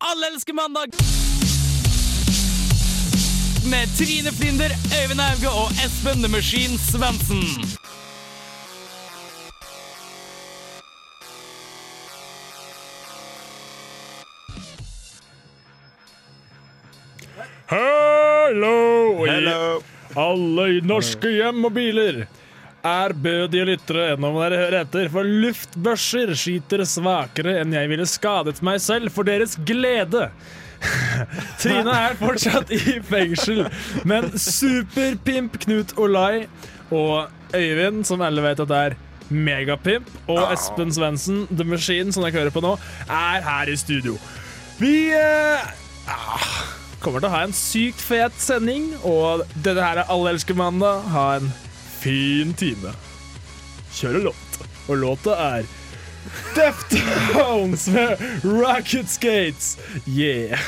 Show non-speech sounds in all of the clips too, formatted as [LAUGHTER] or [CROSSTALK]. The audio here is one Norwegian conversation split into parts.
Alle elsker mandag! Med Trine Flinder, Øyvind Auge og Espen The Machine Svendsen. Hallo! Hello. Alle norske hjem og biler. Ærbødige lyttere, nå må dere høre etter, for luftbørser skyter svakere enn jeg ville skadet meg selv for deres glede. [LAUGHS] Trine er fortsatt i fengsel, men superpimp Knut Olai og Øyvind, som alle vet at det er megapimp, og Espen Svendsen, The Machine, som dere hører på nå, er her i studio. Vi eh, ah, kommer til å ha en sykt fet sending, og dette her er Alle elsker mandag. Ha en fin time. Kjører låt, og låta er Deftones med Rocket Skates. Yeah.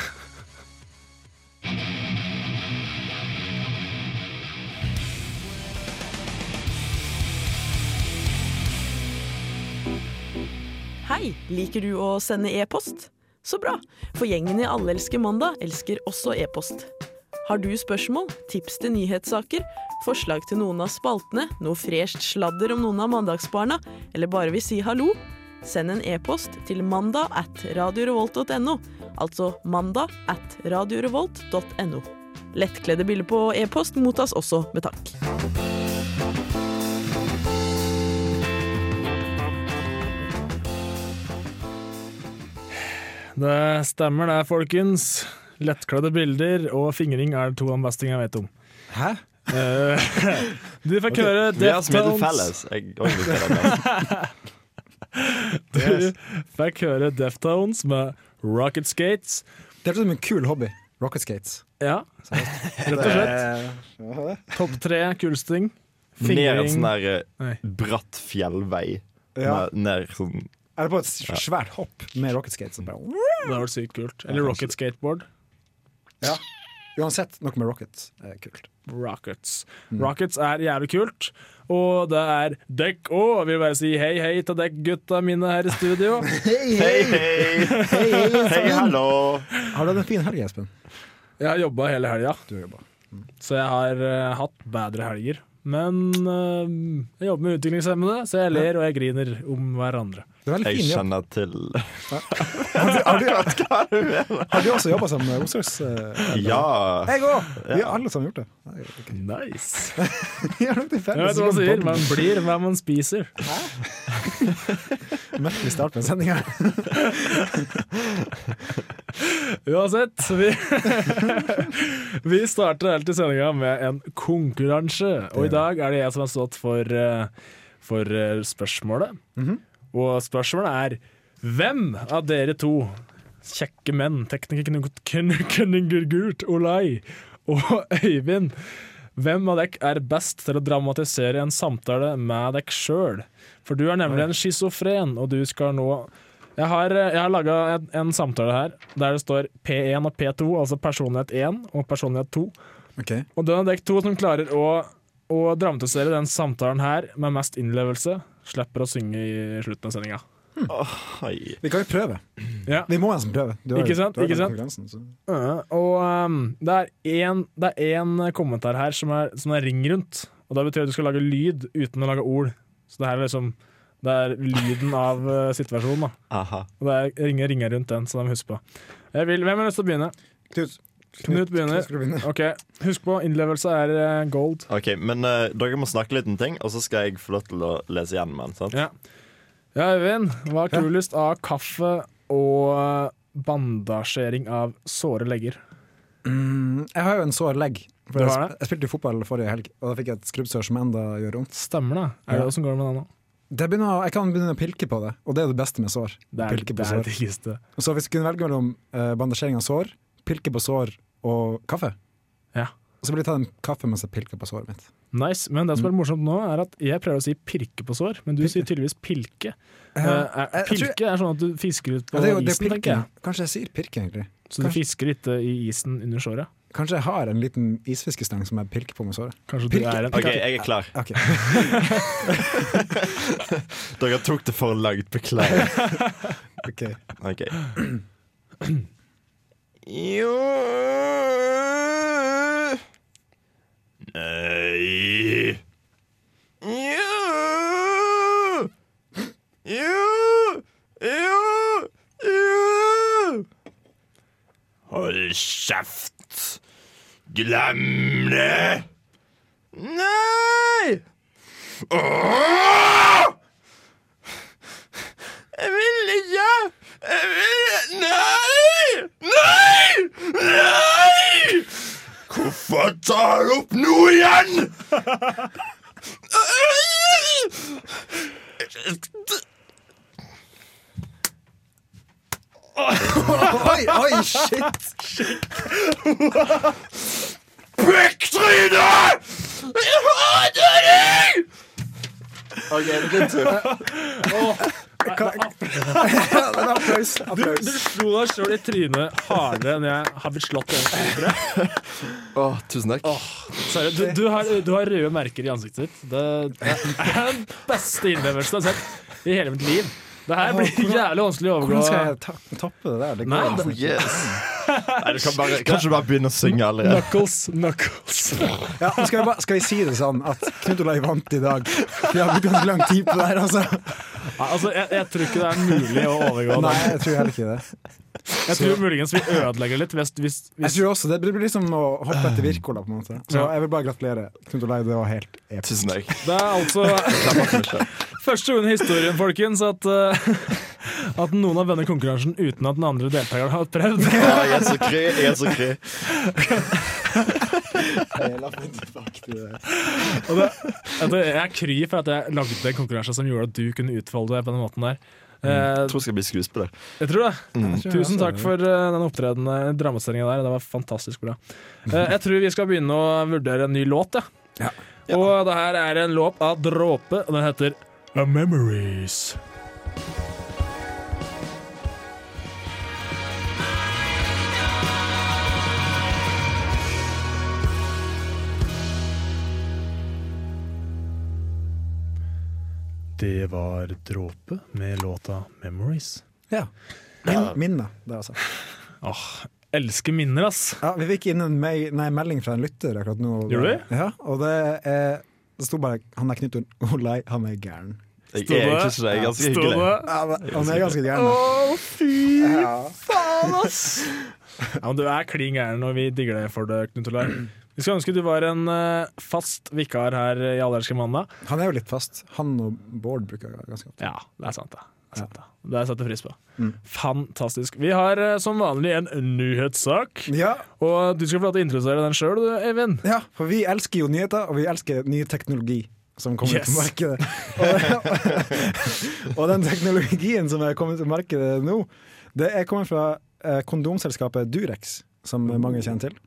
Hei, liker du å sende e-post? Så bra, for gjengen i Alle elsker mandag elsker også e-post. Har du spørsmål, tips til nyhetssaker, forslag til noen av spaltene, noe fresht sladder om noen av mandagsbarna, eller bare vil si hallo? Send en e-post til mandag at radiorevolt.no, altså mandag at radiorevolt.no. Lettkledde bilder på e-post mottas også med takk. Det stemmer det, folkens. Lettkledde bilder og fingring er to av de beste ting jeg vet om. Hæ? Eh, du fikk høre også liker det best. [LAUGHS] Du fikk høre Deftones med Rocket Skates. Det er ut som en kul hobby. Rocket skates. Ja, rett og slett. [LAUGHS] Topp tre kuleste ting. Ned en sånn der eh, bratt fjellvei. Ja. Ned, ned sånn Eller på et svært hopp med rocket skates. Det hadde vært sykt kult. Eller Rocket Skateboard. Ja. Uansett, noe med Rockets er kult. Rockets. Rockets er jævlig kult, og det er dekk òg. Vil bare si hei, hei til dekk, gutta mine her i studio. [LAUGHS] Hei, Hei, hei! Hei, hallo! Har du hatt en fin helg, Espen? Jeg har jobba hele helga, Mm. så jeg har uh, hatt bedre helger. Men uh, jeg jobber med utviklingshemmede, så jeg ler og jeg griner om hverandre. Det er Jeg fin jobb. kjenner til Har du, har du, har du også jobba som omsorgs... eh, Ja! Jeg òg! Vi har alle sammen gjort det. Nei, ok. Nice. [LAUGHS] Vi har noe Jeg vet hva man sier. Man blir hva man spiser. [LAUGHS] Merkelig start på en sending her. [LAUGHS] Uansett, vi, vi starter alltid sendinga med en konkurranse. Og i dag er det jeg som har stått for, for spørsmålet. Mm spørsmålet. Og spørsmålet er hvem av dere to kjekke menn, tekniker Knut Olai og [LAUGHS] Øyvind, hvem av dere er best til å dramatisere en samtale med dere sjøl? For du er nemlig en schizofren, og du skal nå jeg har, jeg har laga en, en samtale her der det står P1 og P2, altså personlighet 1 og personlighet 2. Okay. Og det er dere to som klarer å, å dramatisere den samtalen her med mest innlevelse, slipper å synge i slutten av sendinga. Oi. Vi kan jo prøve. Ja. Vi må nesten prøve. Du har- Ikke sant, du har ikke sant? så- Uh, og um, det er én en kommentar her som er, som er ring rundt. Og det betyr at du skal lage lyd uten å lage ord. Så det her er liksom Det er lyden av uh, situasjonen. da Aha. Og det er ringer, ringer rundt den, så de må huske på. Jeg vil, hvem har lyst til å begynne? Knut. Knut begynner. Ok, Husk på, innlevelse er uh, gold. OK, men uh, dere må snakke litt om ting, og så skal jeg få lov til å lese gjennom den. sant? Ja. Ja, Øyvind, hva er kulest av kaffe og uh, bandasjering av såre legger? Mm, jeg har jo en sår legg. For jeg, sp- jeg spilte jo fotball forrige helg, og da fikk jeg et skrubbsår som enda gjør vondt. Stemmer det? Er det Ja. går det med det nå? Det begynner, jeg kan begynne å pilke på det, og det er det beste med sår. Det er Pilke på det, er sår. det diggeste. Så hvis du kunne velge mellom bandasjering av sår, pilke på sår og kaffe, Ja. Og så blir det tatt en kaffe mens jeg pilker på såret mitt. Nice, Men det som er Mm. morsomt nå, er at jeg prøver å si pirke på sår, men du sier tydeligvis pilke. Uh, er, pilke er sånn at du fisker ut på Ja, det er jo det er isen, tenker jeg. Kanskje jeg sier pirke, egentlig. Så du fisker ikke i isen under såret? Kanskje jeg har en liten isfiskestang som jeg pilker på med såret. Kanskje du Pilke- er en OK, jeg er klar. [LAUGHS] Okay. [LAUGHS] Dere tok det for langt. Beklager. [LAUGHS] ok. OK. [CLEARS THROAT] Jo Nei Jo Jo Jo Jo Hold kjeft! Glem det! Nei! Åh! Jeg vil ikke! Jeg vil Nei! Nei! Nei! Hvorfor tar opp noe igjen? Oi, oi, shit! Pekktryne! Jeg hater deg! OK, det blir tur. [LAUGHS] Applaus. Du, du slo deg sjøl i trynet hardere enn jeg har blitt slått over tror tusen takk. Seriøst, Du, du, har, du har røde merker i ansiktet ditt. Det er den beste innlevelsen jeg har sett i hele mitt liv. Det her blir jævlig vanskelig å Hvordan skal jeg ta toppe det der? Det går Nei, det. Yes. Nei, du kan bare, kanskje du bare begynne å synge allerede. Knuckles, knuckles. Ja, skal, jeg bare, skal vi si det sånn at Knut Olai vant i dag? Vi har brukt ganske lang tid på det her, altså. Altså, jeg, jeg tror ikke det er mulig å overgå Nei, jeg tror heller ikke det. Jeg tror muligens vi ødelegger litt hvis, hvis, Jeg tror også Det blir liksom å hoppe etter Wirkola, på en måte. Så jeg vil bare gratulere Knut Olai, det var helt episk. Tusen takk. Det er altså [LAUGHS] første gang i historien, folkens, at, eh, at noen har vunnet konkurransen uten at den andre deltakeren har prøvd. Ja, jeg er så kry. Jeg er så kry. [LAUGHS] Og det, at jeg er kry for at jeg lagde en konkurranse som gjorde at du kunne utfolde deg på den måten der. Eh, Jeg tror jeg skal bli skuespiller. jeg tror det. Mm. Tusen takk for uh, den opptredende dramatiseringa der. Det var fantastisk bra. Eh, jeg tror vi skal begynne å vurdere en ny låt, ja. Ja. Og det her er en låt av Dråpe, og den heter A Memories. Det var Dråpe med låta 'Memories'. Ja. Min, minne, det altså. Åh, elsker minner, ass. Ja, vi fikk inn en me nei, melding fra en lytter akkurat nå. Gjorde Ja, og det, er, det sto bare 'Han er Knut Olai, han er gæren'. Jeg er det? egentlig ikke det. Er ganske hyggelig. Ja, men han er ganske gæren. Å, fy faen, ass! [LAUGHS] Ja, men du er klin gæren, og vi digger deg for det, Knut Olai. Vi skulle ønske du var en eh, fast vikar her i Allerske mandag. Han er jo litt fast. Han og Bård bruker jeg ganske ofte. Ja, det er sant, det. Det er sant, det. Det setter jeg pris på. Mm. Fantastisk. Vi har eh, som vanlig en nyhetssak, Ja, og du skal få lov til å introdusere den sjøl, Eivind. ja, for vi elsker jo nyheter, og vi elsker ny teknologi. Som kommer Yes. til markedet. Og, [LAUGHS] og den teknologien som er kommet til markedet nå, det er kommet fra eh, kondomselskapet Durex, som mange kjenner til.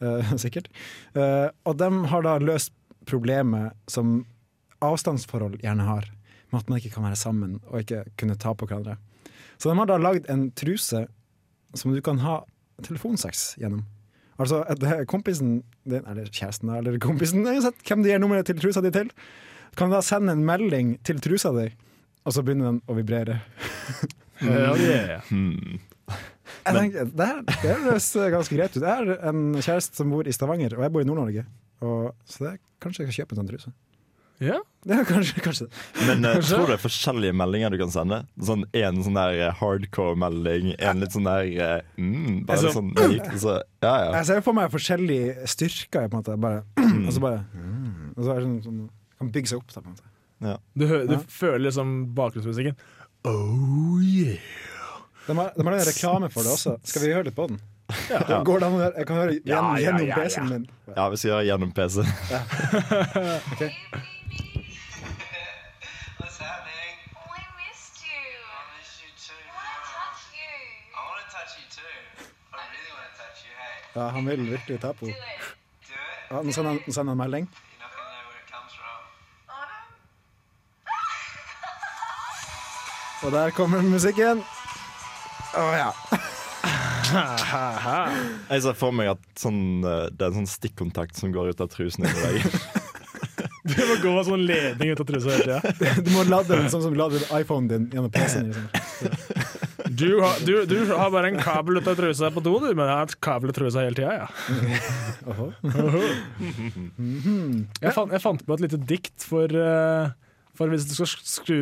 Eh, [LAUGHS] sikkert. Eh, og de har da løst problemet som avstandsforhold gjerne har, med at man ikke kan være sammen og ikke kunne ta på hverandre. Så de har da lagd en truse som du kan ha telefonsex gjennom. Altså, det er kompisen din, eller kjæresten eller kompisen, uansett hvem du gir nummeret til trusa di til, kan da sende en melding til trusa di, og så begynner den å vibrere. Ja, yeah. Hmm. Jeg tenker, det, her, det høres ganske greit ut. Jeg har en kjæreste som bor i Stavanger, og jeg bor i Nord-Norge. Så det, kanskje jeg kan kjøpe en sånn truse. ja. Ja, kanskje, kanskje. Men uh, Kanskje? tror det er forskjellige meldinger du kan sende. Sånn En sånn der eh, hardcore-melding, en litt sånn der eh, mm, Bare så, sånn myk. Så, ja, ja. Jeg ser for meg forskjellige styrker, på en måte. Bare, [CLEARS THROAT] og så bare Og så er det sånn, sånn kan bygge seg opp. Da, på en måte. Du, hø du Ja. føler liksom bakgrunnsmusikken. Oh yeah. De har, de har en reklame for det også. Skal vi høre litt på den? Ja. [LAUGHS] Går det an å høre? Jeg kan høre gjennom, Ja, ja, gjennom ja, ja. PC-en min. ja, vi sier gjennom PC. Ja. [LAUGHS] Hey, Ja, han vil virkelig ta på henne. Ja, Nå sender han, han melding. Og der kommer musikken. Å ja. [LAUGHS] Jeg ser for meg at sånn, eh, det er en sånn stikkontakt som går ut av trusen hele veien. [LAUGHS] Du må gå med sånn ledning ut av trusa hele tida. [LAUGHS] Du må lade den sånn som du lader iPhonen din gjennom PC-en. Liksom. Du, har- du, du har bare en kabel ut av trusa på do, du, men jeg har et kabel av trusa hele tida, ja. Oho. Jeg, fant, jeg fant på et lite dikt for, eh, for hvis du skal skru,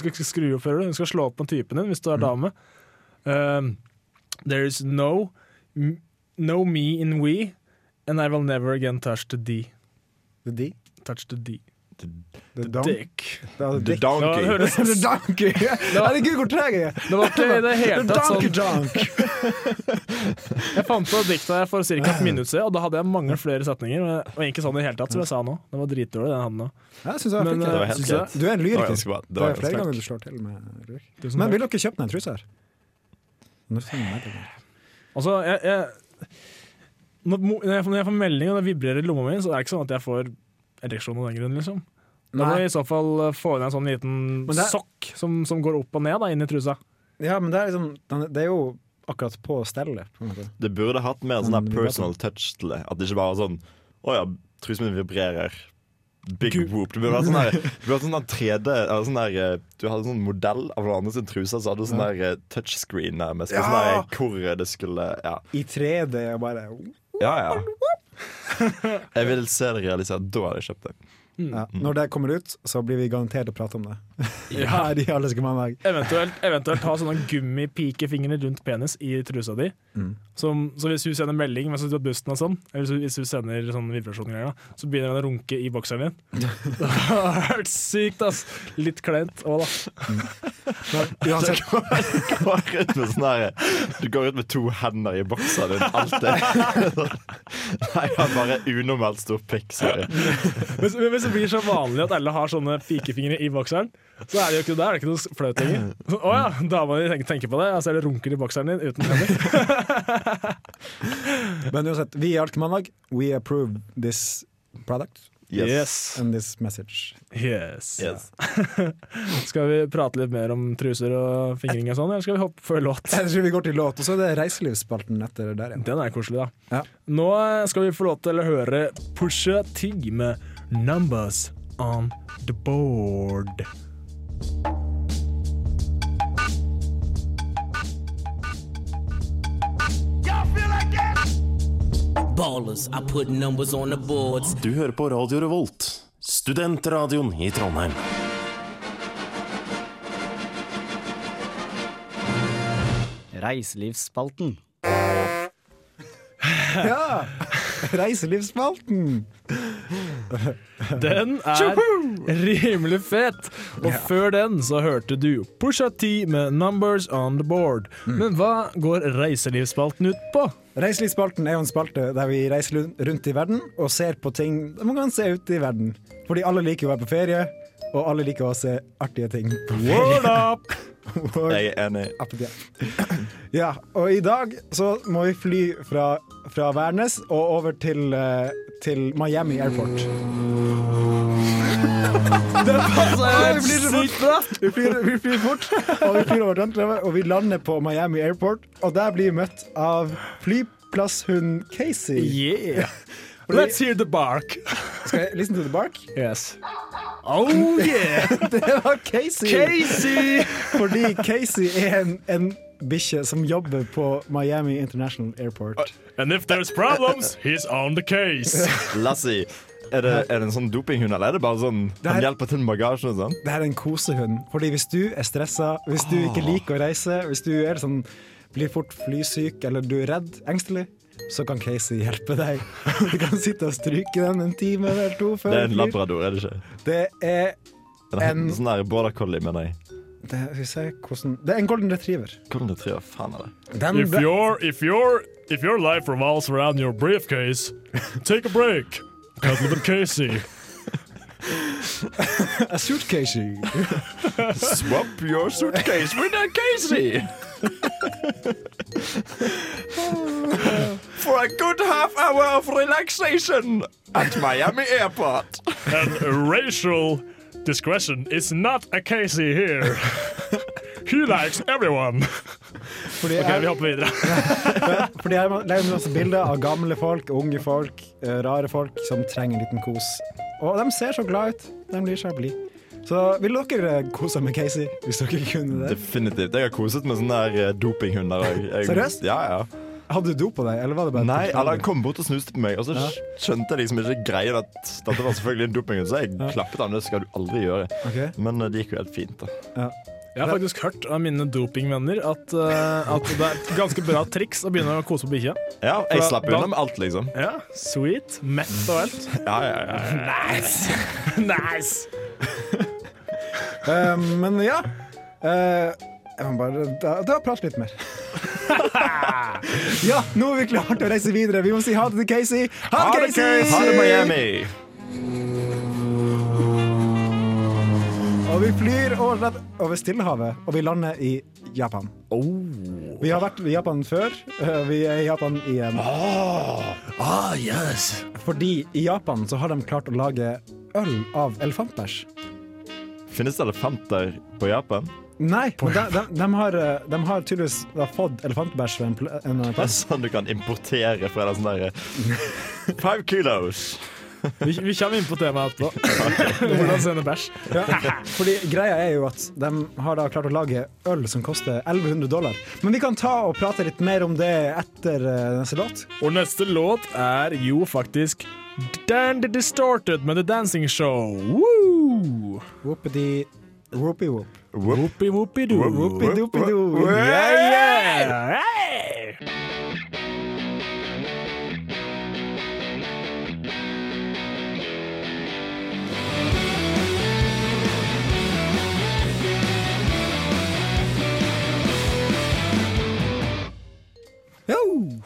skal skru opp du, du skal slå opp på typen din hvis du er dame. Um, there is no, no me in we, and I will never again touch the D. The D. Touch the D. The Don. Dick. The, The donkey. Det donkey. høres [LAUGHS] The Donkey! Herregud, hvor treg jeg er! Det var ikke i det hele The tatt Donkey sånn Donk! [LAUGHS] Jeg fant på dikta for ca. et [LAUGHS] minutt siden, og da hadde jeg mange flere setninger. Men det var ikke sånn i det hele tatt, som jeg sa nå. Det var dritdårlig, den handen nå. Jeg synes jeg var Men, Det var helt greit. Du er en Det var lyriker. Det Det var er flere ganger du slår til med lyrikk. Men vil dere kjøpe den trusa her? Nå sender jeg det. Altså, jeg, jeg, når, når jeg når jeg får melding og det vibrerer i lomma mi, så er det ikke sånn at jeg får ereksjon av den grunn, liksom. Da må jeg i så fall eh, få inn en sånn liten er- sokk som, som går opp og ned da, inn i trusa. Ja, men det er, liksom, det er jo akkurat på stellet. På. Det burde hatt mer sånn personal touch til det. At det ikke bare er sånn Å ja, trusen min vibrerer. Big Gud. whoop. Du burde hatt sånn der, [LAUGHS] det burde sånn der 3D eller sånn der, eh, Du hadde sånn modell av noen andre sin truse, så hadde du sånn der eh, touchscreen nærmest. Ja. Sånn der, hvor det skulle Ja, I 3D bare ja. ja. [LAUGHS] Jeg vil se det realisert. Da hadde jeg kjøpt det. Ja. Når det kommer ut, så blir vi garantert å prate om det. [LAUGHS] Ja. Her i Alle. Eventuelt, eventuelt ha sånne gummipikefingre rundt penis i trusa di. Mm. Som, så hvis hun sender melding mens du er på bussen, og sånn, eller hvis hun- sender sånn vibrasjongreier, så begynner han å runke i bokseren din. [LAUGHS] Det har vært sykt, ass! Litt kleint òg, da. Uansett, [LAUGHS] Du går ut med sånn Du går ut med to hender i bokseren din alltid. Nei, jeg har bare unormalt stor pikk, sorry. Men, men det blir så vanlig at alle har sånne pikefingre i bokseren, så er det jo ikke, det er det ikke noe flaut lenger. Å ja, dama di tenker, tenker på det, og så er det runker i bokseren din uten hender. [LAUGHS] men uansett, vi i Alkemandag, we approve this product Yes. and this message. Yes. Yes. [LAUGHS] Skal vi prate litt mer om truser og fingring og sånn, eller skal vi hoppe før låt? Jeg tror vi går til låt, og så er det reiselivsspalten etter der igjen. Den er koselig, da. Ja. Nå skal vi få lov til å høre Pusha Tig med 'Numbers On The Board'. Ballers, I put numbers on the boards. Du hører på Radio Revolt, studentradioen i Trondheim. Reiselivsspalten. Ja! Reiselivsspalten! Den er rimelig fet! Og før den så hørte du Pusha T med 'Numbers On The Board'. Men hva går reiselivsspalten ut på? Reiselivsspalten er jo en spalte der vi reiser rundt i verden og ser på ting man kan se ute i verden. Fordi alle liker å være på ferie, og alle liker å se artige ting på ferie. Up! [LAUGHS] Word Jeg er enig. ja. og i dag så må vi fly fra, fra Værnes og over til, eh, til Miami Airport. [LAUGHS] Det passer sykt bra! Vi flyr, vi flyr fort, og vi flyr over Atlanterhavet, og vi lander på Miami Airport. Og der blir vi møtt av flyplasshund Casey. Yeah! Let's hear the bark. [LAUGHS] Skal jeg listen to the bark? Yes. Oh yeah! [LAUGHS] Det var Casey! Casey! [LAUGHS] Fordi Casey er en, en bikkje som jobber på Miami International Airport. And if there's problems, he's on the case. Lassie, er det, er det en sånn dopinghund, eller er det bare sånn Det Han er- hjelper til med bagasjen og sånn? Det her er en kosehund. Fordi hvis du er stressa, hvis du ikke liker å reise, hvis du er sånn, blir fort flysyk eller du er redd, engstelig, så kan Casey hjelpe deg. [LAUGHS] Du kan sitte og stryke den en time eller to før Det er en labrador, er det ikke? Det er en, En- Sånn der border collie, mener jeg. det, skal vi se hvordan Det er en golden retriever. Golden retriever, faen er det? Den If your if you're, if your life revolves around your briefcase, take a break. Cuddle with Casey. [LAUGHS] a suitcase. [LAUGHS] Swap your suitcase with a Casey! For a good half hour of relaxation at Miami Airport. And racial discretion is not a Casey here. he likes everyone. Fordi Ok, vi hopper videre. [LAUGHS] fordi jeg legger masse bilder av gamle folk, unge folk, eh, rare folk som trenger en liten kos. Og de ser så glad ut. De blir så blide. Så ville dere kosa kose med Casey, hvis dere kunne det? Definitivt. Jeg har koset med sånne der eh, dopinghunder òg. Seriøst? Ja, ja. Hadde du do på deg, eller var det bare Nei, eller han kom bort og snuste på meg, og så Ja. skjønte jeg liksom ikke greien at dette var selvfølgelig en doping, så jeg Ja. klappet han. Det skal du aldri gjøre. Okay. Men eh, det gikk jo helt fint, da. Jeg har faktisk hørt av mine dopingvenner at, uh, at det er et ganske bra triks å begynne å kose på bikkja. Ja, jeg slapp unna med alt, liksom. Ja, sweet. Mett og alt. [LAUGHS] Ja, ja, ja. Nice! [LAUGHS] nice! uh, men ja. Uh, jeg må bare da, da prate litt mer. [LAUGHS] ja, nå er vi klare til å reise videre. Vi må si ha det til Casey. Ha det, Casey! Ha det, Miami! Og vi flyr over, over Stillehavet, og vi lander i Japan. Vi har vært i Japan før. eh, Vi er i Japan igjen. Ah, yes. Fordi i Japan så har de klart å lage øl av elefantbæsj. Finnes det elefanter på Japan? Nei, men de, de, de, har, eh, de har tydeligvis har fått elefantbæsj en, en Det er plass. sånn du kan importere fra det sånn derre Five kilos. Vi, vi kommer inn på temaet etterpå. [LAUGHS] Hvordan sende bæsj. Ja, fordi greia er jo at de har da klart å lage øl som koster 1100 dollar. Men vi kan ta og prate litt mer om det etter eh, neste låt. Og neste låt er jo faktisk Dan the Distorted med The Dancing Show. Woo! Whoopity whoopie whoop. Whoopi whoopi doo. Whoopi doopi doo. Yeah, yeah. Hey!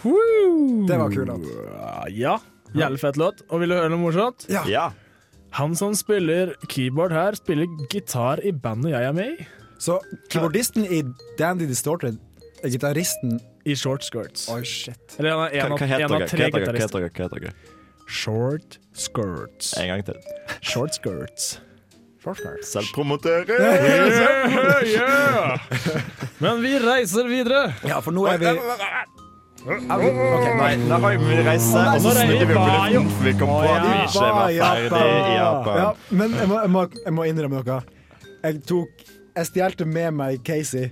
Woo! Det var kul låt. Ja, jævlig fett låt. Og vil du høre noe morsomt? Ja. Ja. Han som spiller keyboard her, spiller gitar i bandet jeg er med i. Så keyboardisten i Dandy Distorted er gitaristen I Short Skirts. Oi, shit. Eller han er en av, en av tre gitarister. Hva heter dere? Short Skirts. En gang til. Short Skirts. Selvpromotere! [LAUGHS] Yeah, yeah. [LAUGHS] Men vi reiser videre. Ja, for nå er vi Nei, nå har vi reist, og så snudde vi luften, vi kom på at vi ikke var ferdig i Japan. Ja, men jeg må, jeg, må, jeg må innrømme noe. Jeg tok Jeg stjelte med meg Casey.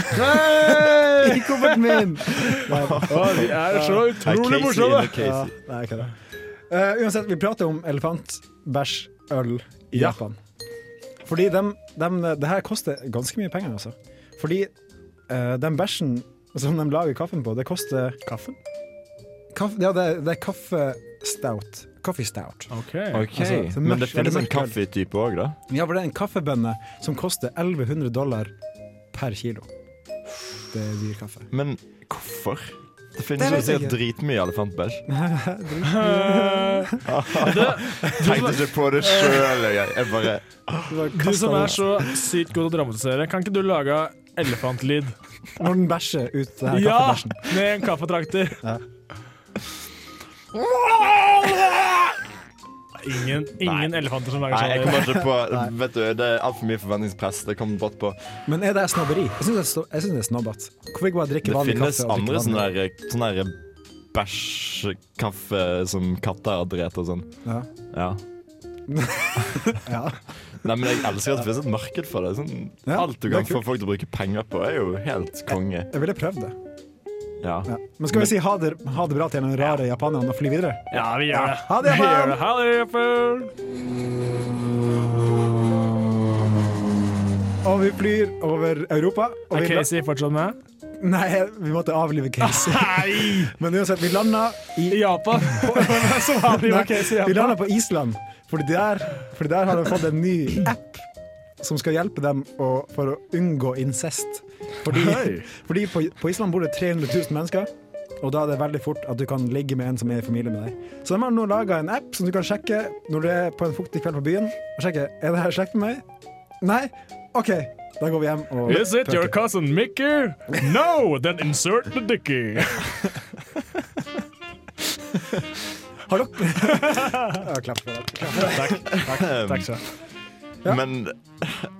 [LAUGHS] I kofferten min! Nei, de er så utrolig morsomme. ja, nei, ikke det. Eh, uansett, vi prater om elefantbæsjøl i Ja. Japan. Fordi dem, dem, det her koster ganske mye penger, altså. Fordi uh, den bæsjen som de lager kaffen på, det koster Kaffen? Kaff, Ja, det, det er kaffestout. Coffee stout. OK. Ok, Altså, så Men mørk- det finnes en mørk øl. kaffetype òg, da? Ja, for det er en kaffebønne som koster 1100 dollar per kilo. Det er dyr kaffe. Men hvorfor? Det Det finnes jo vet jeg sikkert dritmye elefantbæsj. [LAUGHS] Tenkte ikke på det sjøl. Jeg, jeg bare du som er så sykt god til å dramatisere, kan ikke du lage elefantlyd? Når den bæsjer ut det her Ja! kaffebæsjen. Med en kaffetrakter. Ja. Ingen, ingen elefanter som lager Nei, jeg sånn. kommer ikke på [LAUGHS] Vet du, Det er altfor mye forventningspress. Det kommer brått på. Men er det snobberi? Jeg syns det, er jeg synes det er snobbete. Hvorfor ikke bare drikke Det vanlig finnes kaffe? og drikke andre sånne vanlig- der- sånne der bæsjkaffe som katter har drept og sånn. Ja. Ja. [LAUGHS] Ja. Nei, men Jeg elsker at det finnes et marked for det. Sånn, Ja, alt du kan få folk til å bruke penger på, er jo helt konge. Jeg ville prøvd det. Ja. Ja. Men skal vi si ha det, ha det bra til den rare japaneren og fly videre? Ja, vi gjør det. Ha det, Japan! Ha det, Japan! Og vi flyr over Europa. Og Er vi Casey fortsatt med? Nei, vi måtte avlive Casey. Nei! [LAUGHS] Men uansett, vi landa i I Japan. [LAUGHS] [LAUGHS] Vi landa på Island, fordi der, fordi der har de fått en ny app som skal hjelpe dem å, for å unngå incest. Fordi, fordi på, på Island bor det 300 000 mennesker, og da er det veldig fort at du kan ligge med en som er i familie med deg. Så de har nå laga en app som du kan sjekke når du er på en fuktig kveld på byen. Og sjekke, Er det her slekt med meg? Nei? OK, da går vi hjem og Is it your cousin Mickey? No, then insert the dicky. [LAUGHS] Har dere [LAUGHS] ja, Klapp for det. Klapp for det. Takk. Takk, takk skal. Ja. Men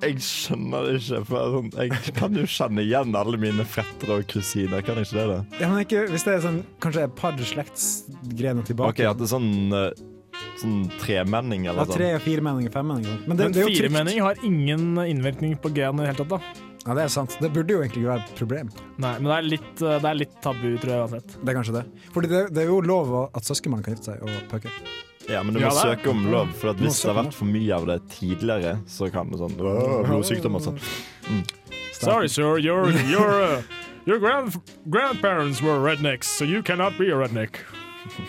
jeg skjønner det ikke. For sånn, jeg kan jo kjenne igjen alle mine fettere og kusiner. Kan ikke det? da? Ja, men ikke, hvis det er sånn, kanskje et par slektsgrener tilbake. Ok, At det er sånn, eh, sånn tremenning ja, eller tre, og firemenninger, femmenninger. sånn. Men det, Men det er firemenning har ingen innvirkning på gen i det hele tatt. da. Ja, det er sant. Det burde jo egentlig ikke være et problem. Nei, Men det er litt, eh, det er litt tabu, tror jeg uansett. Det er kanskje det. Fordi det, det er jo lov at søskenbarn kan gifte seg og pucke. Ja, men du må er- søke om lov. For at hvis det har vært for mye av det tidligere, så kan det sånn blodsykdom og sånn. Sorry, sir, your, your, uh, your grand, grandparents were rednecks, so you cannot be a redneck.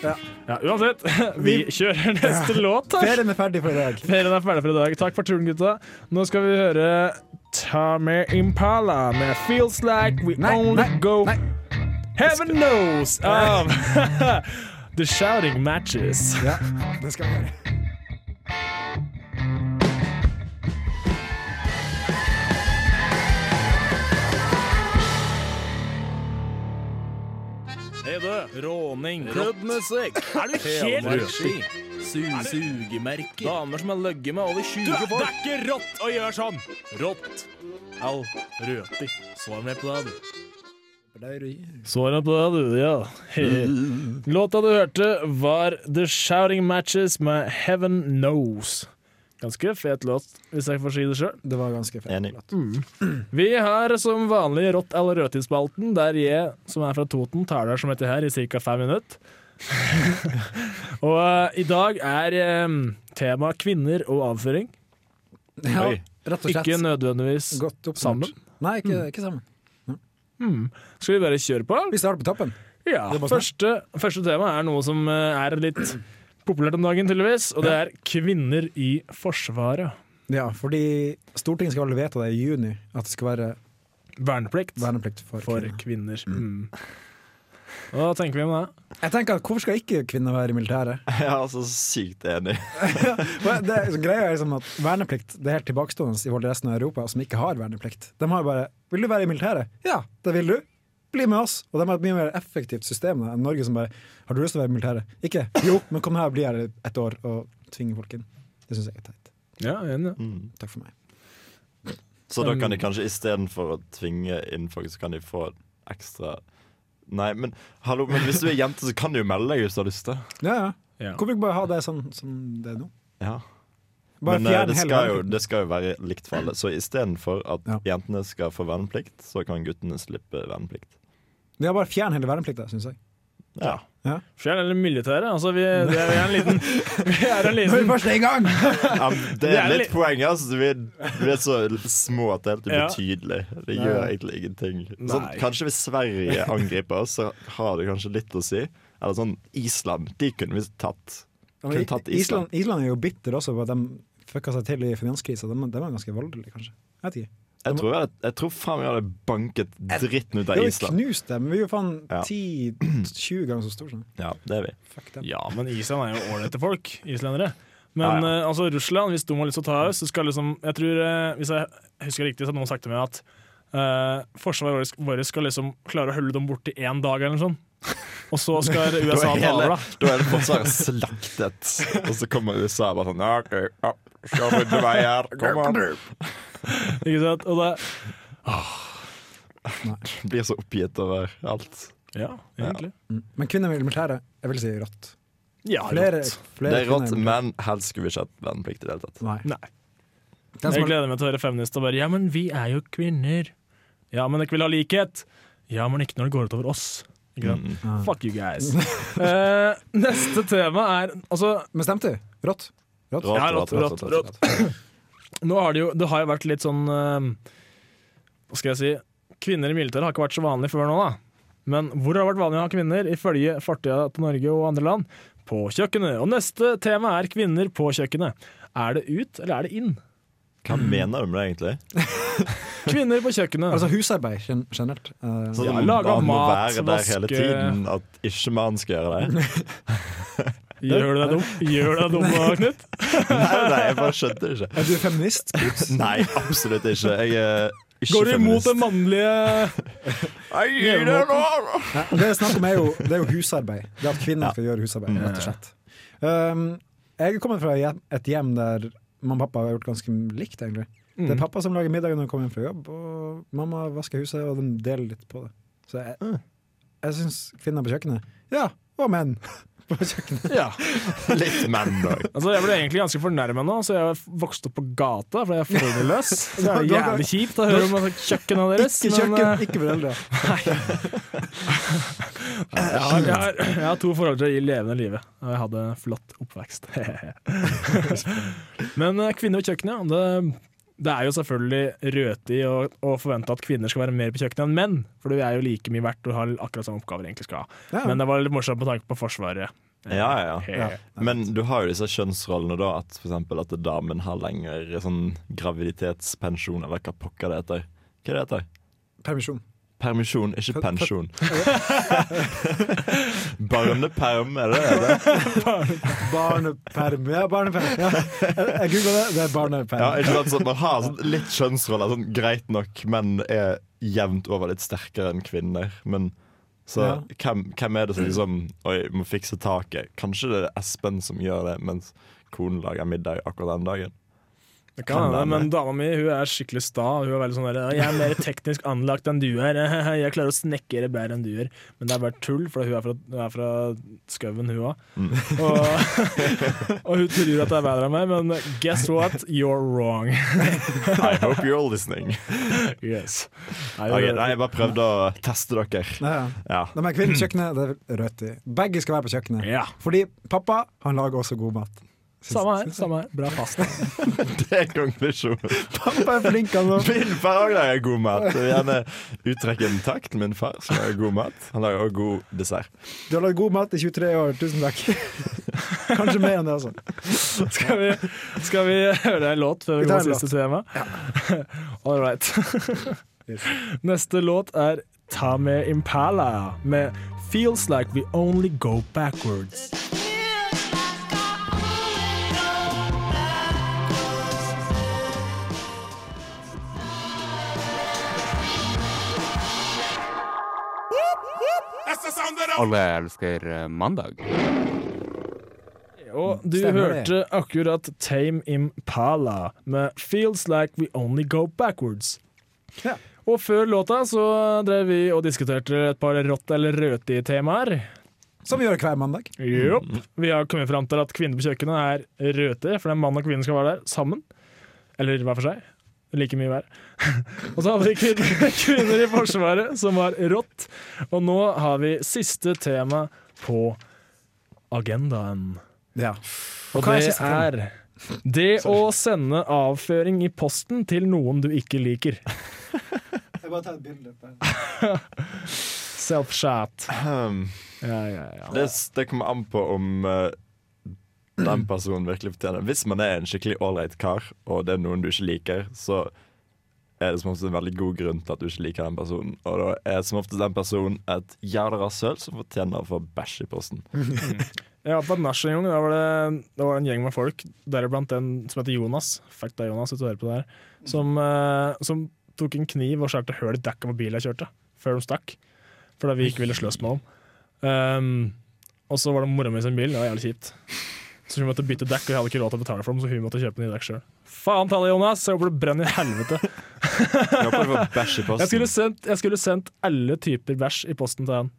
Ja. Ja, uansett, [LAUGHS] vi kjører neste låt. her. Ferien er ferdig for i dag. Ferien er ferdig for i dag. Takk for turen, gutta. Nå skal vi høre Tommy Impala med 'Feels Like We Nei, Only nei, Go nei. Heaven Knows' av [LAUGHS] The Shouting Matches. Ja, det skal vi gjøre. Du. Råning. Rødmusikk. Er du helt. Su sugemerke. Damer som har løgget med over 20 Det folk. er ikke rått å gjøre sånn! Rått. Au. Røti. Svar meg på det, du. Det Svaret på det, du, ja. Låta du hørte, var The Shouting Matches med Heaven Knows. Ganske fet låt, hvis jeg får si det sjøl. var ganske fet Enig. [CLEARS THROAT] Vi har som vanlig Rått eller rødtidsspalten, der jeg, som er fra Toten, taler som heter her i ca. fem minutter. [LAUGHS] og uh, i dag er um, tema kvinner og avføring. Ja, Oi. rett og slett. Ikke nødvendigvis sammen. Nei, ikke, ikke sammen. Hmm. Skal vi bare kjøre på? Vi starter på toppen. Ja, Det bare første, første tema er noe som eh, er litt populært om dagen, tydeligvis. Og det er kvinner i Forsvaret. Ja, fordi Stortinget skal vel vedta det i juni, at det skal være Verneplikt verneplikt for, for kvinner. kvinner. Mm. Hva tenker vi om det? Jeg tenker at Hvorfor skal ikke kvinner være i militæret? [LAUGHS] Jeg er altså sykt enig. [LAUGHS] Det, så greia er liksom at Verneplikt det er helt tilbakestående i forhold til resten av Europa, som ikke har verneplikt. De har jo bare 'Vil du være i militæret?' Ja, det vil du. Bli med oss. Og de har et mye mer effektivt system enn Norge, som bare 'Har du lyst til å være i militæret?' Ikke. Jo, men kom her og bli her et år og tvinge folk inn. Det syns jeg er teit. Ja, enig. Mm. Takk for meg. Så da kan de kanskje istedenfor å tvinge inn folk, så kan de få ekstra Nei, men hallo, men hvis du er jente, så kan du jo melde deg hvis du har lyst til. Ja, ja. Ja. Hvorfor ikke bare ha det sånn som det er nå? Ja. Bare Men eh, det skal, jo, det skal jo være likt for alle. Så istedenfor at Ja. jentene skal få verneplikt, så kan guttene slippe verneplikt. Ja, bare fjern hele verneplikta, syns jeg. Ja. Fjern hele militæret. Altså, vi, det er [LAUGHS] vi er en liten Vi er en liten først er i gang! Ja, det er er litt- poeng. Altså, vi, er, vi er så små at det er helt Ja. ubetydelig. Det gjør gjør egentlig ingenting. Sånn, kanskje hvis Sverige [LAUGHS] angriper oss, så har det kanskje litt å si. Eller sånn Island. De kunne vi tatt. Kunne tatt Island, Island. Island er jo bitter også på at de fucka seg til i finanskrisa. De, de var ganske voldelige, kanskje. Jeg vet ikke. Jeg tror, jeg, jeg tror faen vi hadde banket dritten ut Vi av Island. knust dem. Vi er jo faen Ja. 10-20 ganger så store. Sånn. Ja, det er vi. Fuck dem. Ja, men Island er jo ålreite folk. Islendere. Men Ja, eh, altså Russland, hvis de har lyst til å ta oss, så skal liksom Jeg tror, eh, hvis jeg husker riktig, så har noen sagt til meg at uh, forsvaret vårt- skal liksom klare å holde dem borte i én dag eller noe sånt. Og så [LAUGHS] skal USA ta over, da. da er det forsvaret slaktet, og så kommer USA bare sånn Ja, OK, ja, skal rydde vei her. Kom an. [LAUGHS] Ikke sant? Og det, [LAUGHS] Blir så oppgitt over alt. ja, egentlig. Mm. Men kvinner i militæret, jeg vil si rått. Ja, Flere, rått. flere Det er rått, men helst skulle vi ikke hatt verneplikt i det hele tatt. Nei. Nei. Den som Jeg gleder meg til å høre feminister bare Ja, men vi er jo kvinner. Ja, men dere vil ha likhet. Ja, men ikke når det går utover oss. Ikke sant? Mm. Fuck you guys. uh, [LAUGHS] neste tema er Altså, Men stemte du? Rått? Rått? Rått, Ja, rått, rått, rått, [CLEARS THROAT] nå har det jo Det har jo vært litt sånn eh, Hva skal jeg si Kvinner i militæret har ikke vært så vanlig før nå, da. Men hvor har det vært vanlig å ha kvinner, ifølge fortida til Norge og andre land? På kjøkkenet. Og neste tema er kvinner på kjøkkenet. Er det ut, eller er det inn? Hva mener du med det, egentlig? [LAUGHS] Kvinner på kjøkkenet. Altså husarbeid gen- generelt. Uh, Sånn Ja, lage man mat, vaske- tiden, at ikke mannen skal gjøre det? [LAUGHS] Gjør du deg dum, Gjør du deg dum nå, Knut? Nei, nei, jeg bare skjønte det ikke. er du feminist? Nei, absolutt ikke. Jeg er ikke Går du imot den mannlige! Nei, det jeg er snakk om er jo, det er jo husarbeid. Det at kvinner skal gjøre husarbeid, rett og slett. Um, jeg er kommet fra et hjem der mamma og pappa har gjort ganske likt, egentlig. Det er pappa som lager middagen når han kommer hjem fra jobb, og mamma vasker huset, og de deler litt på det. Så jeg, jeg syns kvinner på kjøkkenet Ja, og menn på kjøkkenet. Ja. Litt mandag. Altså, jeg ble egentlig ganske fornærma nå, så jeg vokste opp på gata fordi jeg er foreldreløs. [LAUGHS] Så det er jævlig kjipt å høre om kjøkkenet deres. Ikke kjøkken, men, ikke foreldre. [LAUGHS] Jeg har, jeg, har, jeg har to foreldre i levende live, og jeg hadde flott oppvekst. [LAUGHS] Men eh, kvinner ved kjøkkenet, det, det er jo selvfølgelig røtig å, å forvente at kvinner skal være mer på kjøkkenet enn menn, for vi er jo like mye verdt og har akkurat samme oppgaver egentlig skal ha. Ja. Men det var litt morsomt med tanke på Forsvaret. Ja, ja, ja. Eh, Men du har jo disse kjønnsrollene, da. At eksempel at damen har lengre sånn graviditetspensjon, eller hva pokker det heter. Hva det heter Permisjon. Permisjon, ikke pensjon. [LAUGHS] Barneperm, er det det? Barneperm. Ja, barneperm. Ja. Jeg, googler googla det, det er barneperm. Ja, ikke sant? sånn, man har sånn litt kjønnsroller. Sånn, greit nok, menn er jevnt over litt sterkere enn kvinner. Men så Ja. hvem, hvem er det som liksom Oi, må fikse taket? Kanskje det er Espen som gjør det, mens konen lager middag akkurat den dagen. Det kan hende, men dama mi hun er skikkelig sta. Hun er veldig sånn der, Jeg er mer teknisk anlagt enn du er. [LAUGHS] Jeg klarer å snekre bedre enn du gjør. Men det er bare tull, for hun er fra, hun er fra skauen, hun òg. Mm. Og, [LAUGHS] og hun tror at det er bedre enn meg, men guess what? You're wrong. [LAUGHS] I hope you're listening. Yes. Nei, Ok, nei, jeg bare prøvde å teste dere. Ja. De er kvinner på kjøkkenet, det er rødt i. Begge skal være på kjøkkenet. Ja. Fordi pappa han lager også god mat. Samme her. samme her. Bra fast. [LAUGHS] Det er konklusjonen. Pappa er flink, altså. Min far også lager god mat. Jeg vil gjerne uttrekke en takk til min far, som lager god mat. Han lager også god dessert. Du har lagd god mat i 23 år, tusen takk. [LAUGHS] Kanskje mer enn det, altså. Skal vi, skal vi høre en låt før vi går til siste tema? [LAUGHS] All right. Neste låt er Tame Impala med 'Feels Like We Only Go Backwards'. Alle elsker eh, mandag. Og du Stemmer det. hørte akkurat Tame Impala med 'Feels Like We Only Go Backwards'. Ja. Og før låta så drev vi og diskuterte et par rått- eller røti-temaer. Som vi gjør hver mandag. Jopp. Vi har kommet fram til at kvinner på kjøkkenet er røte, for den mann og kvinne skal være der sammen. Eller hver for seg. Like mye hver. [LAUGHS] og så hadde vi kvinner, [LAUGHS] kvinner i Forsvaret, som var rått. Og nå har vi siste tema på agendaen. Ja. Og er det er det å sende avføring i posten til noen du ikke liker. [LAUGHS] Jeg bare tar et bilde. Self-chat. Um, Ja, ja, ja. det, det kommer an på om eh, den personen virkelig fortjener Hvis man er en skikkelig ålreit kar, og det er noen du ikke liker, så er det som oftest en veldig god grunn til at du ikke liker den personen. Og da er som oftest den personen et jævla rasshøl som fortjener å få bæsj i posten. [LAUGHS] Var på et en gang. Da var det, det var en gjeng med folk, deriblant en som heter Jonas. Fuck deg, Jonas, hører på det her. Som, eh, som tok en kniv og skjærte hull i dekket på bilen jeg kjørte, før de stakk. Fordi vi ikke ville slåss med dem. Um, og så var det mora mi sin bil, det var jævlig kjipt. Så hun måtte bytte dekk, og jeg hadde ikke råd til å betale for dem, så hun måtte kjøpe nye dekk sjøl. Faen ta det, Jonas! Jeg håper det brenner i helvete. Jeg håper du får bæsj i [LAUGHS] Jeg skulle, posten. sendt, jeg skulle sendt alle typer bæsj i posten til han.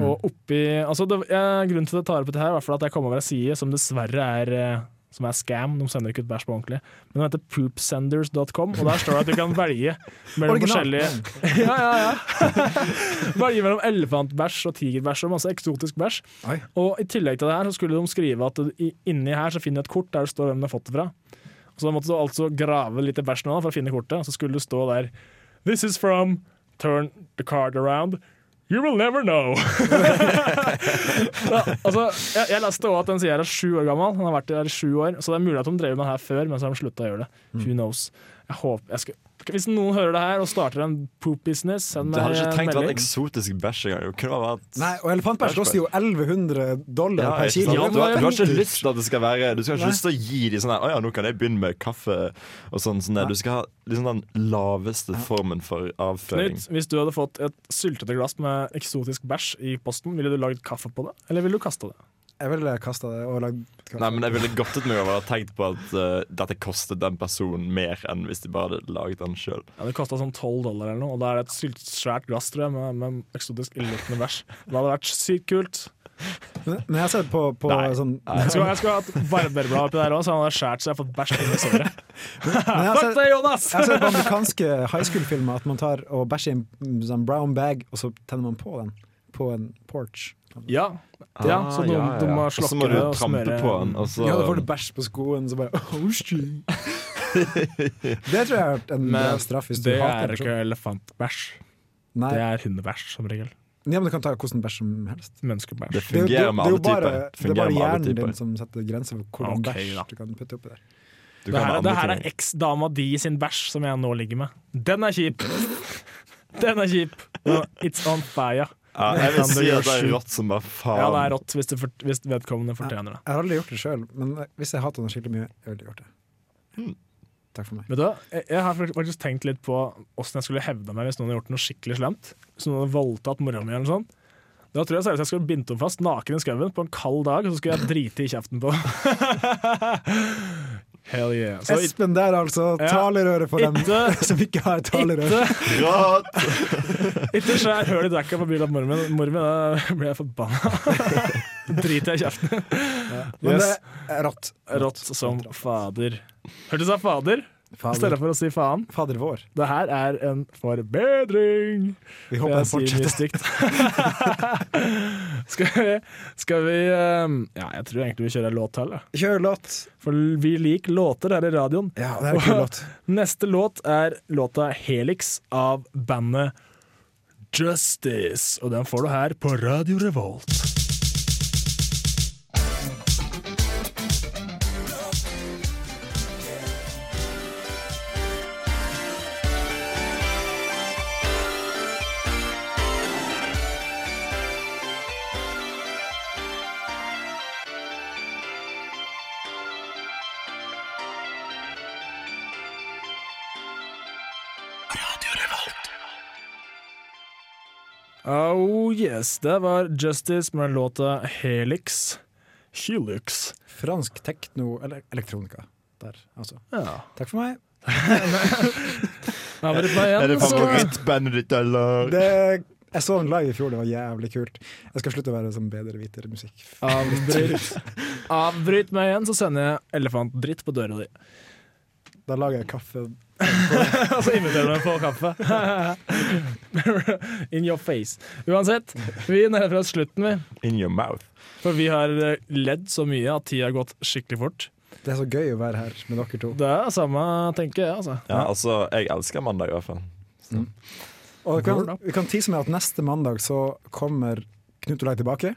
Og oppi altså det, jeg, Grunnen til at jeg tar opp dette, her er at jeg kom over ei side som dessverre er eh, Som er scam. De sender ikke ut bæsj på ordentlig. Men den heter poopsenders.com, og der står det at du kan velge mellom forskjellige [LAUGHS] Ja, ja, ja. [LAUGHS] velge mellom elefantbæsj og tigerbæsj og masse eksotisk bæsj. Og i tillegg til det her så skulle de skrive at inni her så finner du et kort der det står hvem du har fått det fra. Så da måtte du altså grave litt i bæsjen for å finne kortet, og så skulle det stå der This is from Turn the card around. You will never know. [LAUGHS] ja, altså, jeg, jeg leste også at den sida er sju år gammel. han har vært der i sju år, så det er mulig at de drev med det her før, men så har de slutta å gjøre det. Who knows. Jeg håper, jeg skal, hvis noen hører det her og starter en poop business, send Det meg hadde ikke tenkt trengt å eksotisk bæsj engang. Nei, og elefantbæsj koster jo 1100 dollar Ja, per kilo. Ja, du, har, du har ikke lyst til at det skal være Du skal ikke Nei. lyst til å gi dem sånn her Å ja, nå kan jeg begynne med kaffe og sånn. sånn. Du skal ha liksom den laveste formen for avføring. Knut, hvis du hadde fått et syltete glass med eksotisk bæsj i posten, ville du lagd kaffe på det, eller ville du kasta det? Jeg ville kasta det og lagd kaffe. Nei, men Jeg ville godtet meg over å ha tenkt på at uh, dette kostet den personen mer enn hvis de bare hadde laget den sjøl. Ja, det kosta sånn 12 dollar eller noe, og da er det et svært glass tror jeg, med, med eksotisk illeluktende bæsj. Det hadde vært sykt kult. Men men jeg har sett på, på Nei. sånn Jeg skulle, jeg skulle hatt barberblad oppi der òg, så han hadde skåret så jeg har fått bæsj inni såret. [LAUGHS] Men Fuck sett, deg, Jonas! jeg har sett på amerikanske high school-filmer at man tar og bæsjer i en sånn brown bag, og så tenner man på den på en porch. Ja. ja, så de, de må Og så må du trampe smøre på den, og så Ja, da får du bæsj på skoen, så bare oh. [LAUGHS] Det tror jeg er en Men straff hvis du det hater er ikke elefantbæsj. Nei, Det er hundebæsj, som regel. ja, men du kan ta hvordan bæsj som helst. Menneskebæsj. Det er fungerer med det er alle typer. bare- Det er bare hjernen typer. din som setter grenser for hvordan okay, bæsj da. du kan putte oppi der. Du Det her, det her er eksdama di sin bæsj som jeg nå ligger med. Den er kjip! [LAUGHS] Den er kjip. It's on fire. Ja, jeg vil si at det er rått som bare faen. Ja, det er rått hvis, for, hvis vedkommende fortjener det. Jeg har aldri gjort det sjøl, men hvis jeg hater noe skikkelig mye, jeg ville gjort det. Hmm. Takk for meg. Vet du, jeg, jeg har faktisk tenkt litt på åssen jeg skulle hevda meg hvis noen hadde gjort noe skikkelig slemt. Hvis noen hadde voldtatt mora mi eller noe sånt. Da tror jeg seriøst jeg skulle bindt henne fast naken i skauen på en kald dag, og så skulle jeg drite i kjeften på [LAUGHS] Hell yeah. Så Espen der, altså. Talerøret for dem itte, [LAUGHS] som ikke har talerør. Ikke Rått! Skjær hull i dekka på bilen til mor mi. Mor mi, da blir jeg forbanna. [LAUGHS] Driter jeg i kjeften. Men Yes. det er rått. Rått som fader. Hørte du sa fader? I stedet for å si faen. fader vår. Det her er en forbedring. Vi håper den fortsetter. [LAUGHS] skal vi, skal vi um, Ja, jeg tror egentlig vi kjører låt til. Kjør låt. For vi liker låter her i radioen. Ja, det er en kul låt. [LAUGHS] Neste låt er låta 'Helix' av bandet Justice. Og den får du her på Radio Revolt. Yes, det var Justice med låta Helix. Helix. Fransk tekno eller elektronika. Der, altså. Ja. Takk for meg. [LAUGHS] Er det igjen, favorittbandet ditt, eller? Det, jeg så den live i fjor, det var jævlig kult. Jeg skal slutte å være sånn bedre viter musikk. avbryt. Avbryt meg igjen, så sender jeg elefantdritt på døra di. Da lager jeg kaffe. [LAUGHS] Og så inviterer du meg på kaffe. [LAUGHS] In your face. Uansett, vi nærmer oss slutten, vi. In your mouth. For vi har eh, ledd så mye at tida har gått skikkelig fort. Det er så gøy å være her med dere to. Det er samme, tenker jeg. altså. Ja, altså, jeg elsker mandag i hvert fall. Og vi kan, vi kan tease med at neste mandag så kommer Knut Olai tilbake.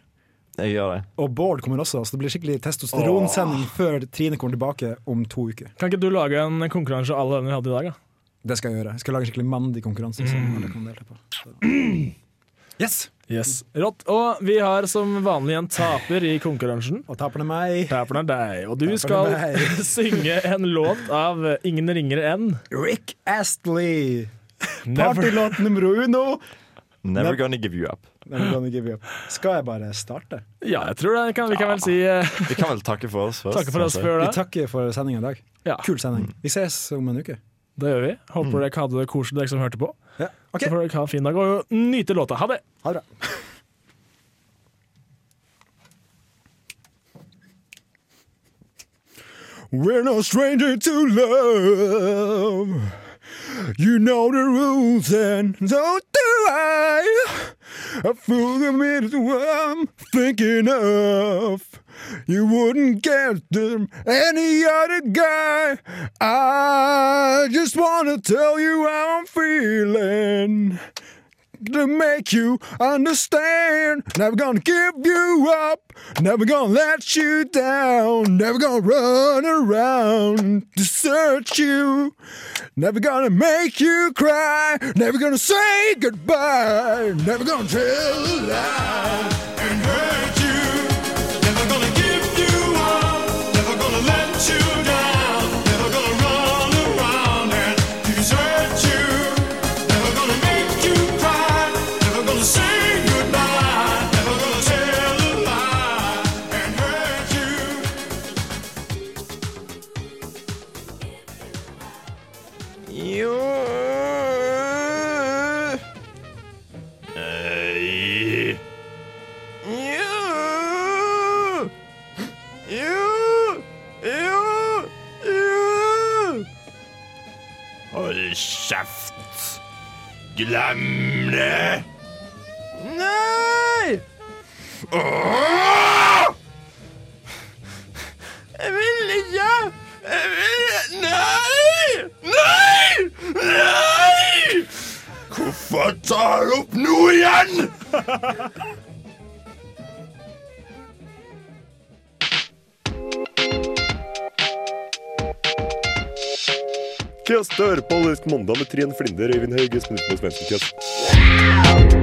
Jeg gjør det. Og Bård kommer også, så det blir skikkelig testosteronsending før Trine kommer tilbake om to uker. Kan ikke du lage en konkurranse alle den vi hadde i dag? da? Det skal jeg gjøre. Jeg skal lage en skikkelig mandig konkurranse. Som alle kan delta på. [CLEARS THROAT] Yes! Yes. Rått. Og vi har som vanlig en taper i konkurransen. Og taperen er meg. Taperen er deg, og du Taperen skal [LAUGHS] synge en låt av ingen ringere enn Rick Astley. Partylåt nummer uno. Never Nev- gonna give you up. Never gonna give you up. Skal jeg bare starte? Ja, jeg tror det. Kan, vi kan vel si uh, Vi kan vel takke for oss først. takke for oss før for Vi det. takker for sendinga i dag. Ja, Kul sending. Vi ses om en uke. det gjør vi. Håper dere hadde det koselig, dere som hørte på. Ja, ok. Så får dere ha en fin dag og nyte låta. Ha det! Ha det bra. We're no stranger to love. You know the rules, and so do I. I feel the minute what I'm thinking of. You wouldn't get them any other guy. I just wanna tell you how I'm feeling to make you understand. Never gonna give you up, never gonna let you down, never gonna run around to search you, never gonna make you cry, never gonna say goodbye, never gonna tell a lie and hurt you, never gonna give you up, never gonna let you Jo Nei Jo Jo Jo Jo Hold kjeft! Glem det! Hører på mandag med Trine Flinder, Øyvind Hauge, Espen Utmo Svendsen. Kast.